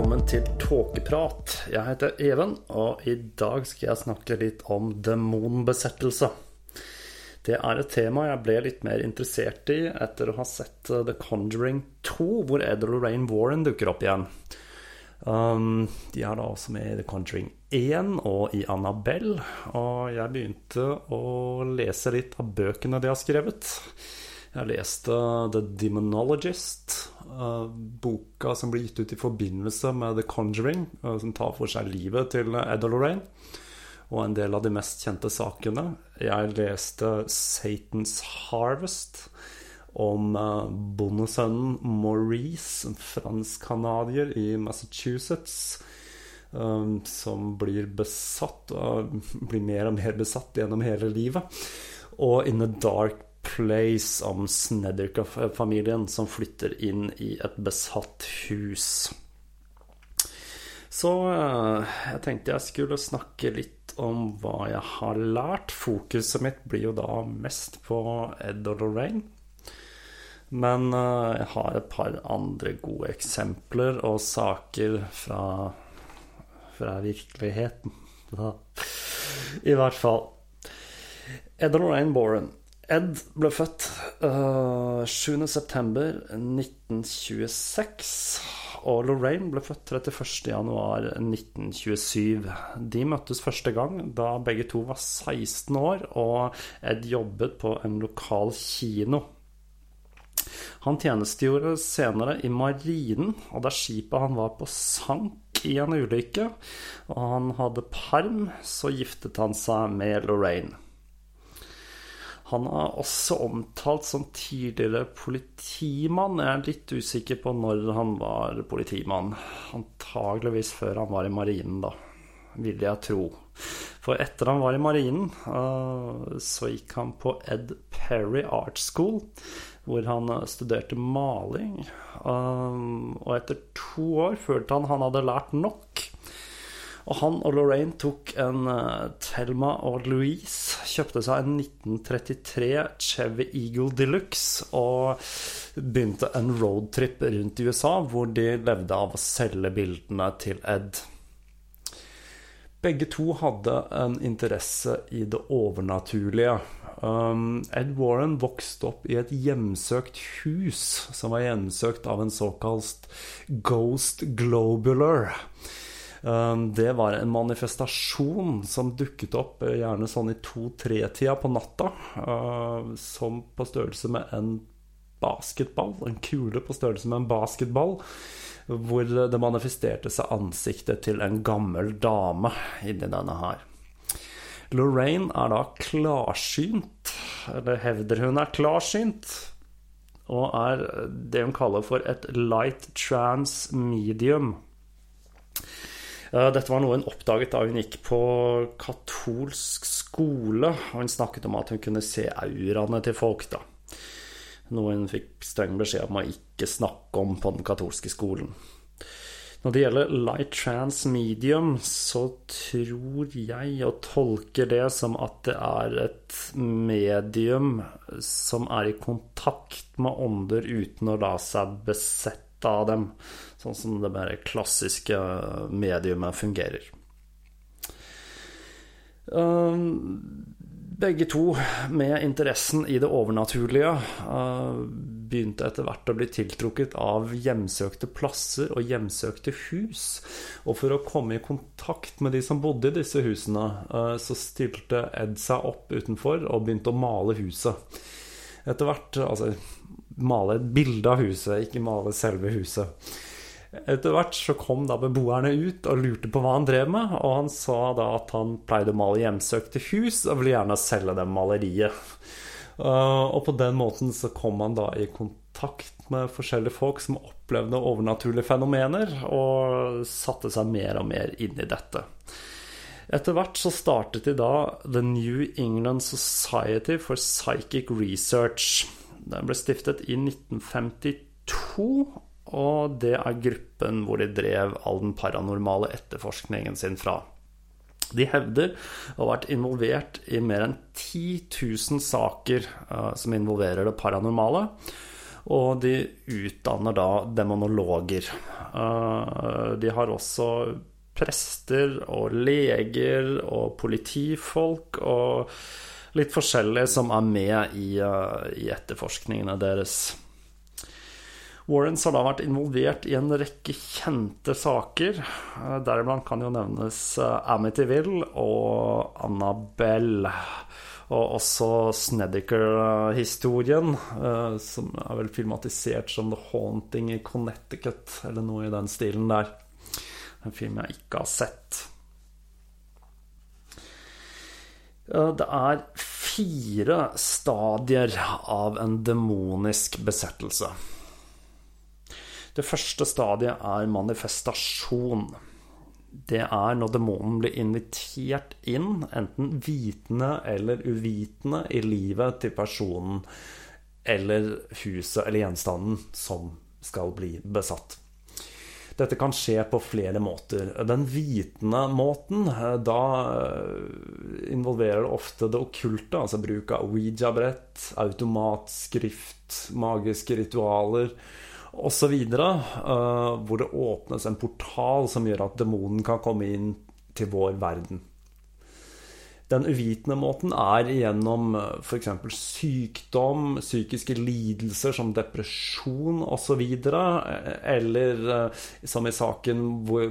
velkommen til Tåkeprat. Jeg heter Even, og i dag skal jeg snakke litt om demonbesettelse. Det er et tema jeg ble litt mer interessert i etter å ha sett The Conjuring 2, hvor Ed Lorraine Warren dukker opp igjen. Um, de er da også med i The Conjuring 1 og i Annabelle, og jeg begynte å lese litt av bøkene de har skrevet. Jeg leste The Demonologist, uh, boka som ble gitt ut i forbindelse med The Conjuring, uh, som tar for seg livet til Edda Lorraine, og en del av de mest kjente sakene. Jeg leste Satan's Harvest om uh, bondesønnen Maurice, en fransk-canadier i Massachusetts, som blir besatt, og blir mer og mer besatt gjennom hele livet. Og In a Dark Place om Snedderka-familien som flytter inn i et besatt hus. Så jeg tenkte jeg skulle snakke litt om hva jeg har lært. Fokuset mitt blir jo da mest på Ed og Lorraine. Men jeg har et par andre gode eksempler og saker fra, fra virkeligheten. I hvert fall. Ed og Lorraine Boren Ed ble født uh, 7.9.1926. Og Lorraine ble født 31.1.1927. De møttes første gang da begge to var 16 år, og Ed jobbet på en lokal kino. Han tjenestegjorde senere i marinen, og da skipet han var på, sank i en ulykke, og han hadde perm, så giftet han seg med Lorraine. Han er også omtalt som tidligere politimann. Jeg er litt usikker på når han var politimann. Antageligvis før han var i marinen, da, vil jeg tro. For etter han var i marinen, så gikk han på Ed Perry Art School, hvor han studerte maling. Og etter to år følte han han hadde lært nok. Og han og Lorraine tok en uh, Thelma og Louise. Kjøpte seg en 1933 Chevy Eagle Deluxe og begynte en roadtrip rundt i USA, hvor de levde av å selge bildene til Ed. Begge to hadde en interesse i det overnaturlige. Um, Ed Warren vokste opp i et hjemsøkt hus som var hjemsøkt av en såkalt ghost globular. Det var en manifestasjon som dukket opp gjerne sånn i to-tre-tida på natta. Som på størrelse med en basketball. En kule på størrelse med en basketball. Hvor det manifesterte seg ansiktet til en gammel dame inni denne her. Lorraine er da klarsynt, eller hevder hun er klarsynt. Og er det hun kaller for et light trans medium. Dette var noe hun oppdaget da hun gikk på katolsk skole. Og hun snakket om at hun kunne se auraene til folk, da. Noe hun fikk streng beskjed om å ikke snakke om på den katolske skolen. Når det gjelder light trans medium, så tror jeg og tolker det som at det er et medium som er i kontakt med ånder uten å la seg besette av dem, sånn som det mer klassiske mediumet fungerer. Begge to med interessen i det overnaturlige begynte etter hvert å bli tiltrukket av hjemsøkte plasser og hjemsøkte hus. Og for å komme i kontakt med de som bodde i disse husene, så stilte Ed seg opp utenfor og begynte å male huset. Etter hvert Altså male et bilde av huset, ikke male selve huset. Etter hvert så kom da beboerne ut og lurte på hva han drev med, og han sa da at han pleide å male hjemsøkte hus og ville gjerne selge dem maleriet. Og på den måten så kom han da i kontakt med forskjellige folk som opplevde overnaturlige fenomener, og satte seg mer og mer inn i dette. Etter hvert så startet de da The New England Society for Psychic Research. Den ble stiftet i 1952, og det er gruppen hvor de drev all den paranormale etterforskningen sin fra. De hevder å ha vært involvert i mer enn 10 000 saker uh, som involverer det paranormale. Og de utdanner da demonologer. Uh, de har også prester og leger og politifolk og litt forskjellige som er med i, eh, i etterforskningene deres. Warrens har da vært involvert i en rekke kjente saker. Eh, deriblant kan jo nevnes Amityville og Annabelle. Og også Snedeker-historien, eh, som er vel filmatisert som The Haunting i Connecticut, eller noe i den stilen der. En film jeg ikke har sett. Det er fire stadier av en demonisk besettelse. Det første stadiet er manifestasjon det er når demonen blir invitert inn, enten vitende eller uvitende, i livet til personen eller huset eller gjenstanden som skal bli besatt. Dette kan skje på flere måter. Den vitende måten, da eh, involverer det ofte det okkulte, altså bruk av Ouija-brett, automatskrift, magiske ritualer osv. Uh, hvor det åpnes en portal som gjør at demonen kan komme inn til vår verden. Den uvitende måten er gjennom uh, f.eks. sykdom, psykiske lidelser som depresjon osv. Eller uh, som i saken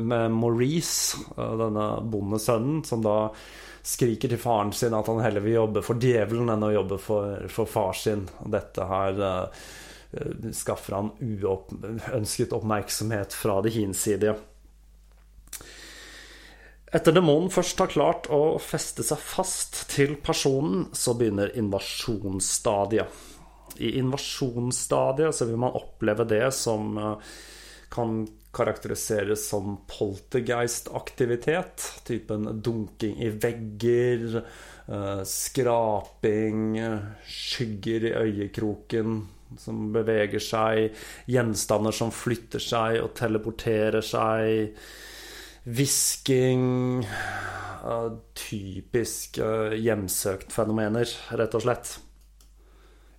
med Maurice, denne bondesønnen, som da skriker til faren sin at han heller vil jobbe for djevelen enn å jobbe for, for far sin. Dette her uh, skaffer han uønsket oppmerksomhet fra det hinsidige. Etter demonen først har klart å feste seg fast til personen, så begynner invasjonsstadiet. I invasjonsstadiet så vil man oppleve det som eh, kan karakteriseres som poltergeist-aktivitet. Typen dunking i vegger, eh, skraping, skygger i øyekroken, som beveger seg, gjenstander som flytter seg og teleporterer seg, hvisking Typiske hjemsøkt fenomener, rett og slett.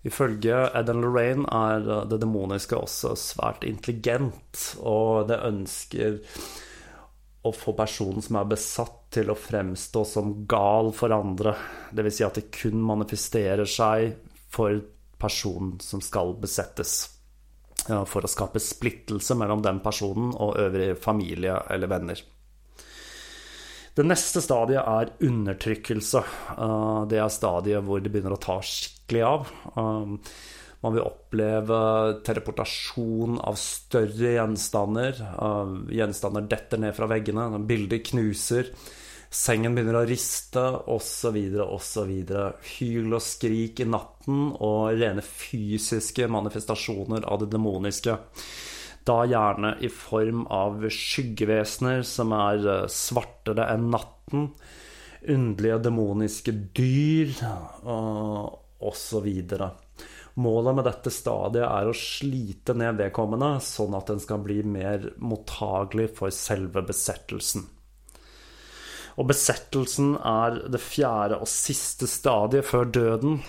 Ifølge Eden Lorraine er det demoniske også svært intelligent, og det ønsker å få personen som er besatt, til å fremstå som gal for andre. Dvs. Si at det kun manifesterer seg for personen som skal besettes. For å skape splittelse mellom den personen og øvrig familie eller venner. Det neste stadiet er undertrykkelse. Eh, det er stadiet hvor det begynner å ta skikkelig av. Eh, man vil oppleve teleportasjon av større gjenstander. Eh, gjenstander detter ned fra veggene, bilder knuser. Sengen begynner å riste, osv., osv. Hyl og skrik i natten og rene fysiske manifestasjoner av det demoniske. Da gjerne i form av skyggevesener som er eh, svartere enn natten. Underlige demoniske dyr osv. Målet med dette stadiet er å slite ned vedkommende, sånn at den skal bli mer mottagelig for selve besettelsen. Og besettelsen er det fjerde og siste stadiet før døden,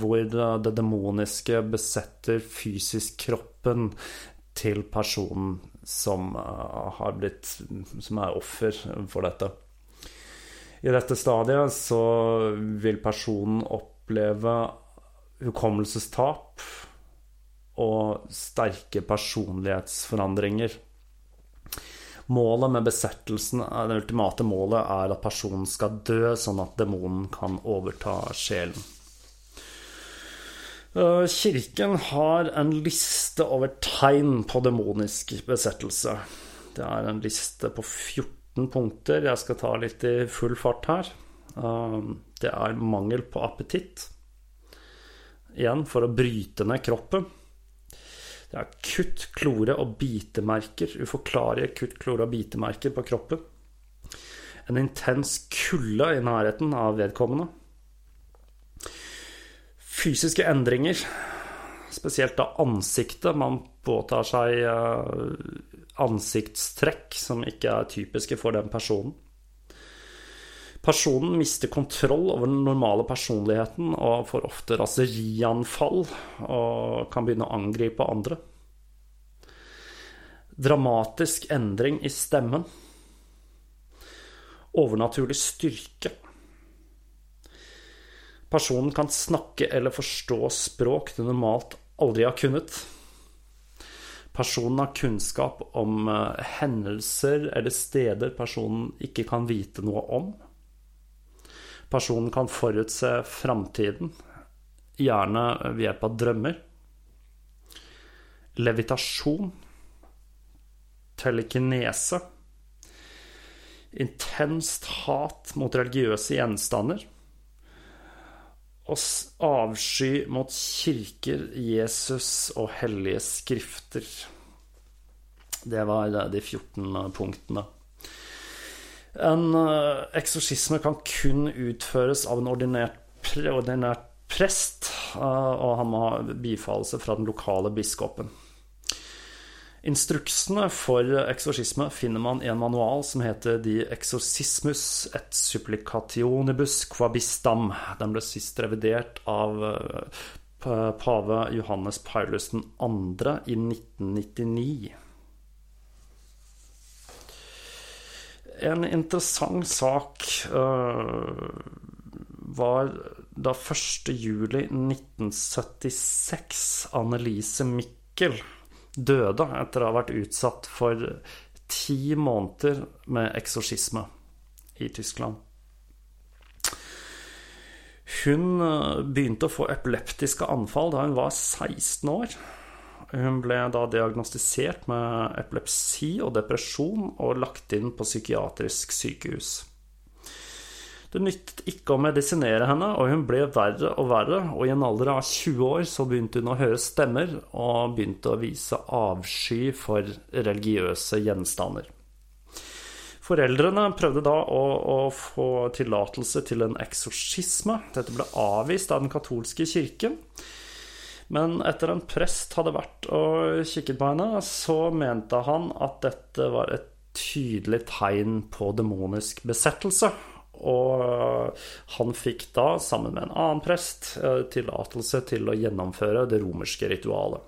hvor det demoniske besetter fysisk kroppen til personen som eh, har blitt Som er offer for dette. I dette stadiet så vil personen oppleve hukommelsestap og sterke personlighetsforandringer. Målet med besettelsen, det ultimate målet, er at personen skal dø, sånn at demonen kan overta sjelen. Eh, kirken har en liste over tegn på demonisk besettelse. Det er en liste på 14 punkter. Jeg skal ta litt i full fart her. Eh, det er mangel på appetitt. Igjen for å bryte ned kroppen. Det er kutt, klore og bitemerker. Uforklarlige kutt, klore og bitemerker på kroppen. En intens kulde i nærheten av vedkommende. Fysiske endringer, spesielt da ansiktet. Man påtar seg eh, ansiktstrekk som ikke er typiske for den personen. Personen mister kontroll over den normale personligheten og får ofte raserianfall og kan begynne å angripe andre. Dramatisk endring i stemmen. Overnaturlig styrke. Personen kan snakke eller forstå språk det normalt aldri har kunnet. Personen har kunnskap om eh, hendelser eller steder personen ikke kan vite noe om. Personen kan forutse framtiden, gjerne ved hjelp av drømmer. Levitasjon. Telekinese. Intenst hat mot religiøse gjenstander. Og avsky mot kirker, Jesus og hellige skrifter. Det var de 14 punktene. En eh, eksorsisme kan kun utføres av en ordinært, ordinært prest, eh, og han må ha bifallelse fra den lokale biskopen. Instruksene for eksorsisme finner man i en manual som heter De exorcismus et supplicationibus quabistam. Den ble sist revidert av eh, pave Johannes Paulus 2. i 1999. En interessant sak uh, var da 1.7.1976 Annelise Mikkel døde etter å ha vært utsatt for ti måneder med eksorsisme i Tyskland. Hun eh, begynte å få epileptiske anfall da hun var 16 år. Hun ble da diagnostisert med epilepsi og depresjon og lagt inn på psykiatrisk sykehus. Det nyttet ikke å medisinere henne, og hun ble verre og verre. Og i en alder av 20 år så begynte hun å høre stemmer, og begynte å vise avsky for religiøse gjenstander. Foreldrene prøvde da å, å få tillatelse til en eksorsisme. Dette ble avvist av den katolske kirken. Men etter en prest hadde vært og kikket på henne, så mente han at dette var et tydelig tegn på demonisk besettelse. Og han fikk da, sammen med en annen prest, eh, tillatelse til å gjennomføre det romerske ritualet.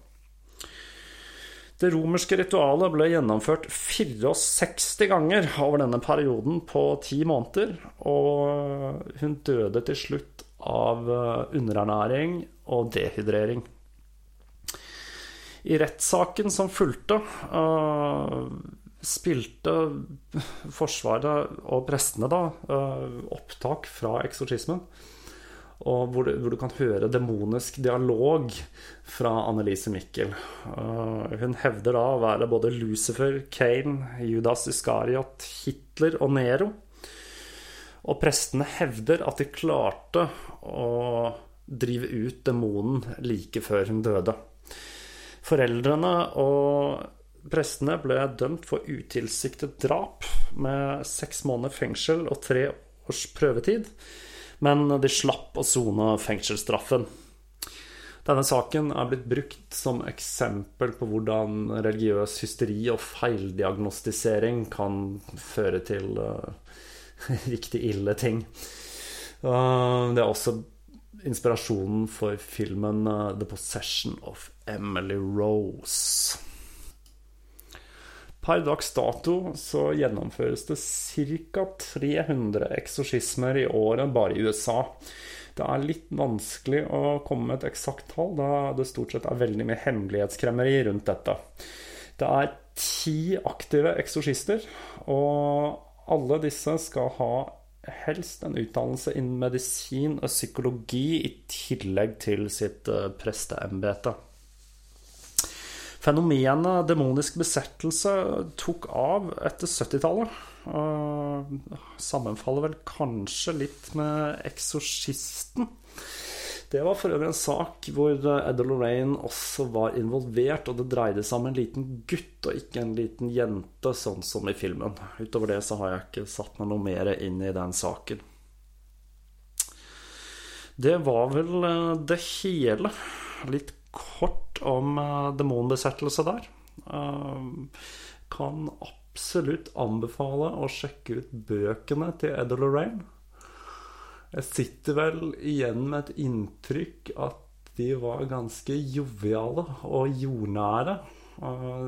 Det romerske ritualet ble gjennomført 64 ganger over denne perioden på ti måneder, og hun døde til slutt av eh, underernæring og dehydrering. I rettssaken som fulgte, uh, spilte Forsvaret og prestene da uh, opptak fra eksorsismen. Og hvor du, hvor du, kan høre demonisk dialog fra Annelise Mikkel. Uh, hun hevder da å være både Lucifer, Kane, Judas Iskariot, Hitler og Nero. Og prestene hevder at de klarte å drive ut demonen like før hun døde. Foreldrene og prestene ble dømt for utilsiktet drap med seks måneder fengsel og tre års prøvetid, men de slapp å sone fengselsstraffen. Denne saken er blitt brukt som eksempel på hvordan religiøs hysteri og feildiagnostisering kan føre til uh, riktig ille ting. Uh, det er også inspirasjonen for filmen uh, 'The Possession of Emily Rose'. Per dags dato så gjennomføres det ca. 300 eksorsismer i året bare i USA. Det er litt vanskelig å komme med et eksakt tall, da det stort sett er veldig mye hemmelighetskremmeri rundt dette. Det er ti aktive eksorsister, og alle disse skal ha helst en utdannelse innen medisin og psykologi i tillegg til sitt eh, presteembete. Fenomenet demonisk besettelse tok av etter 70-tallet. Sammenfaller vel kanskje litt med 'Eksorsisten'. Det var for øvrig en sak hvor Edda Lorraine også var involvert, og det dreide seg om en liten gutt og ikke en liten jente, sånn som i filmen. Utover det så har jeg ikke satt meg noe mer inn i den saken. Det var vel eh, det hele. Litt kort om eh, demonbesettelse der. Eh, kan absolutt anbefale å sjekke ut bøkene til Ed Lorraine. Jeg sitter vel igjen med et inntrykk at de var ganske joviale og jordnære.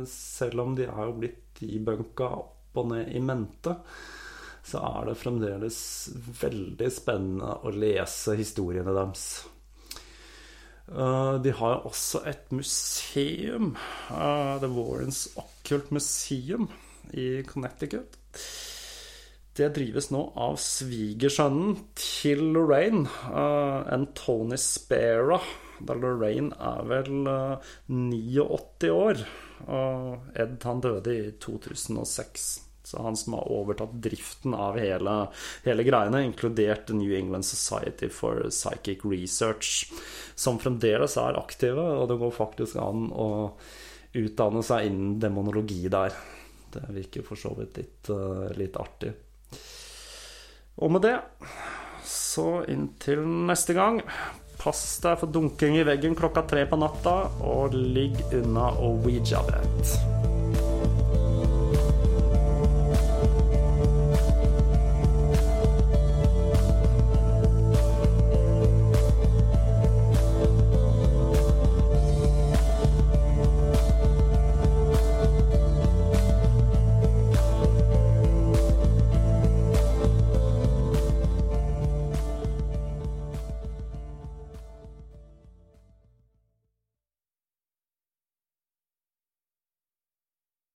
Selv om de er jo blitt debunka opp og ned i mente, så er det fremdeles veldig spennende å lese historiene deres. De har også et museum, The Warrens Occult Museum i Connecticut. Det drives nå av svigersønnen til Lorraine, en Tony Spera da Lorraine er vel 89 år. Og Ed han døde i 2006. Så han som har overtatt driften av hele, hele greiene, inkludert New England Society for Psychic Research, som fremdeles er aktive, og det går faktisk an å utdanne seg innen demonologi der. Det virker for så vidt litt, litt artig. Og med det, så inntil neste gang Pass deg for dunking i veggen klokka tre på natta, og ligg unna Ouija-brett.